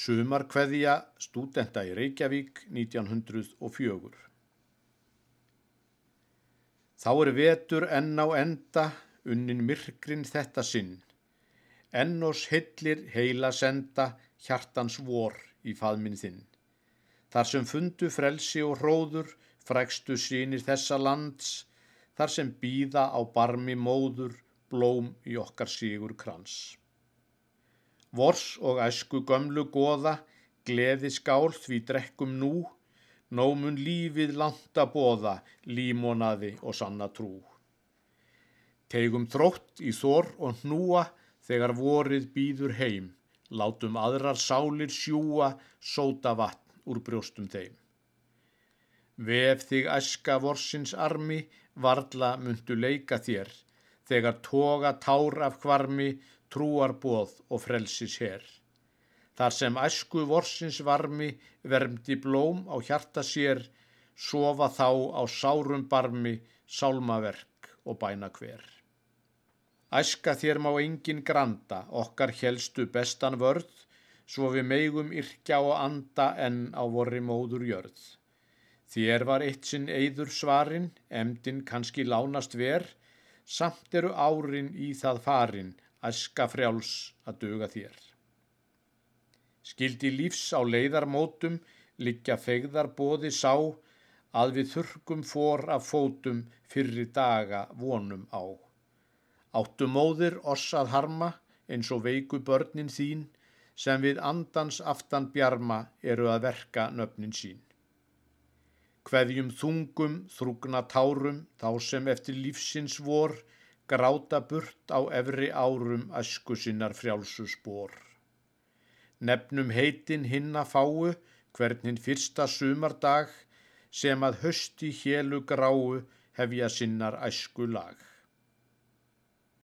Sumarkveðja stúdenta í Reykjavík 1904. Þá er vetur enn á enda, unnin myrkrin þetta sinn. Enn os hillir heila senda, hjartans vor í faðminn þinn. Þar sem fundu frelsi og hróður, frækstu sínir þessa lands, þar sem býða á barmi móður, blóm í okkar sígur krans. Vors og æsku gömlu goða, gleði skál því drekkum nú, nómun lífið landa bóða, límonaði og sanna trú. Tegum þrótt í þor og hnúa þegar vorið býður heim, látum aðrar sálir sjúa, sóta vatn úr brjóstum þeim. Vef þig æska vorsins armi, varla myndu leika þér, þegar toga tár af hvarmi, trúar bóð og frelsis hér. Þar sem æsku vorsins varmi, vermdi blóm á hjarta sér, sofa þá á sárum barmi, sálmaverk og bæna hver. Æska þér má engin granda, okkar helstu bestan vörð, svo við meigum yrkja og anda enn á vorri móður jörð. Þér var eitt sinn eigður svarin, emdin kannski lánast ver, samt eru árin í það farin, æska frjáls að döga þér. Skildi lífs á leiðarmótum, liggja fegðar bóði sá, að við þurkum fór af fótum fyrri daga vonum á. Áttu móðir oss að harma eins og veiku börnin þín, sem við andans aftan bjarma eru að verka nöfnin sín. Hveðjum þungum, þrúgna tárum, þá sem eftir lífsins vor, gráta burt á efri árum æsku sinnar frjálsu spór. Nefnum heitin hinna fáu, hvernig fyrsta sumardag, sem að hösti hélu gráu hefja sinnar æsku lag.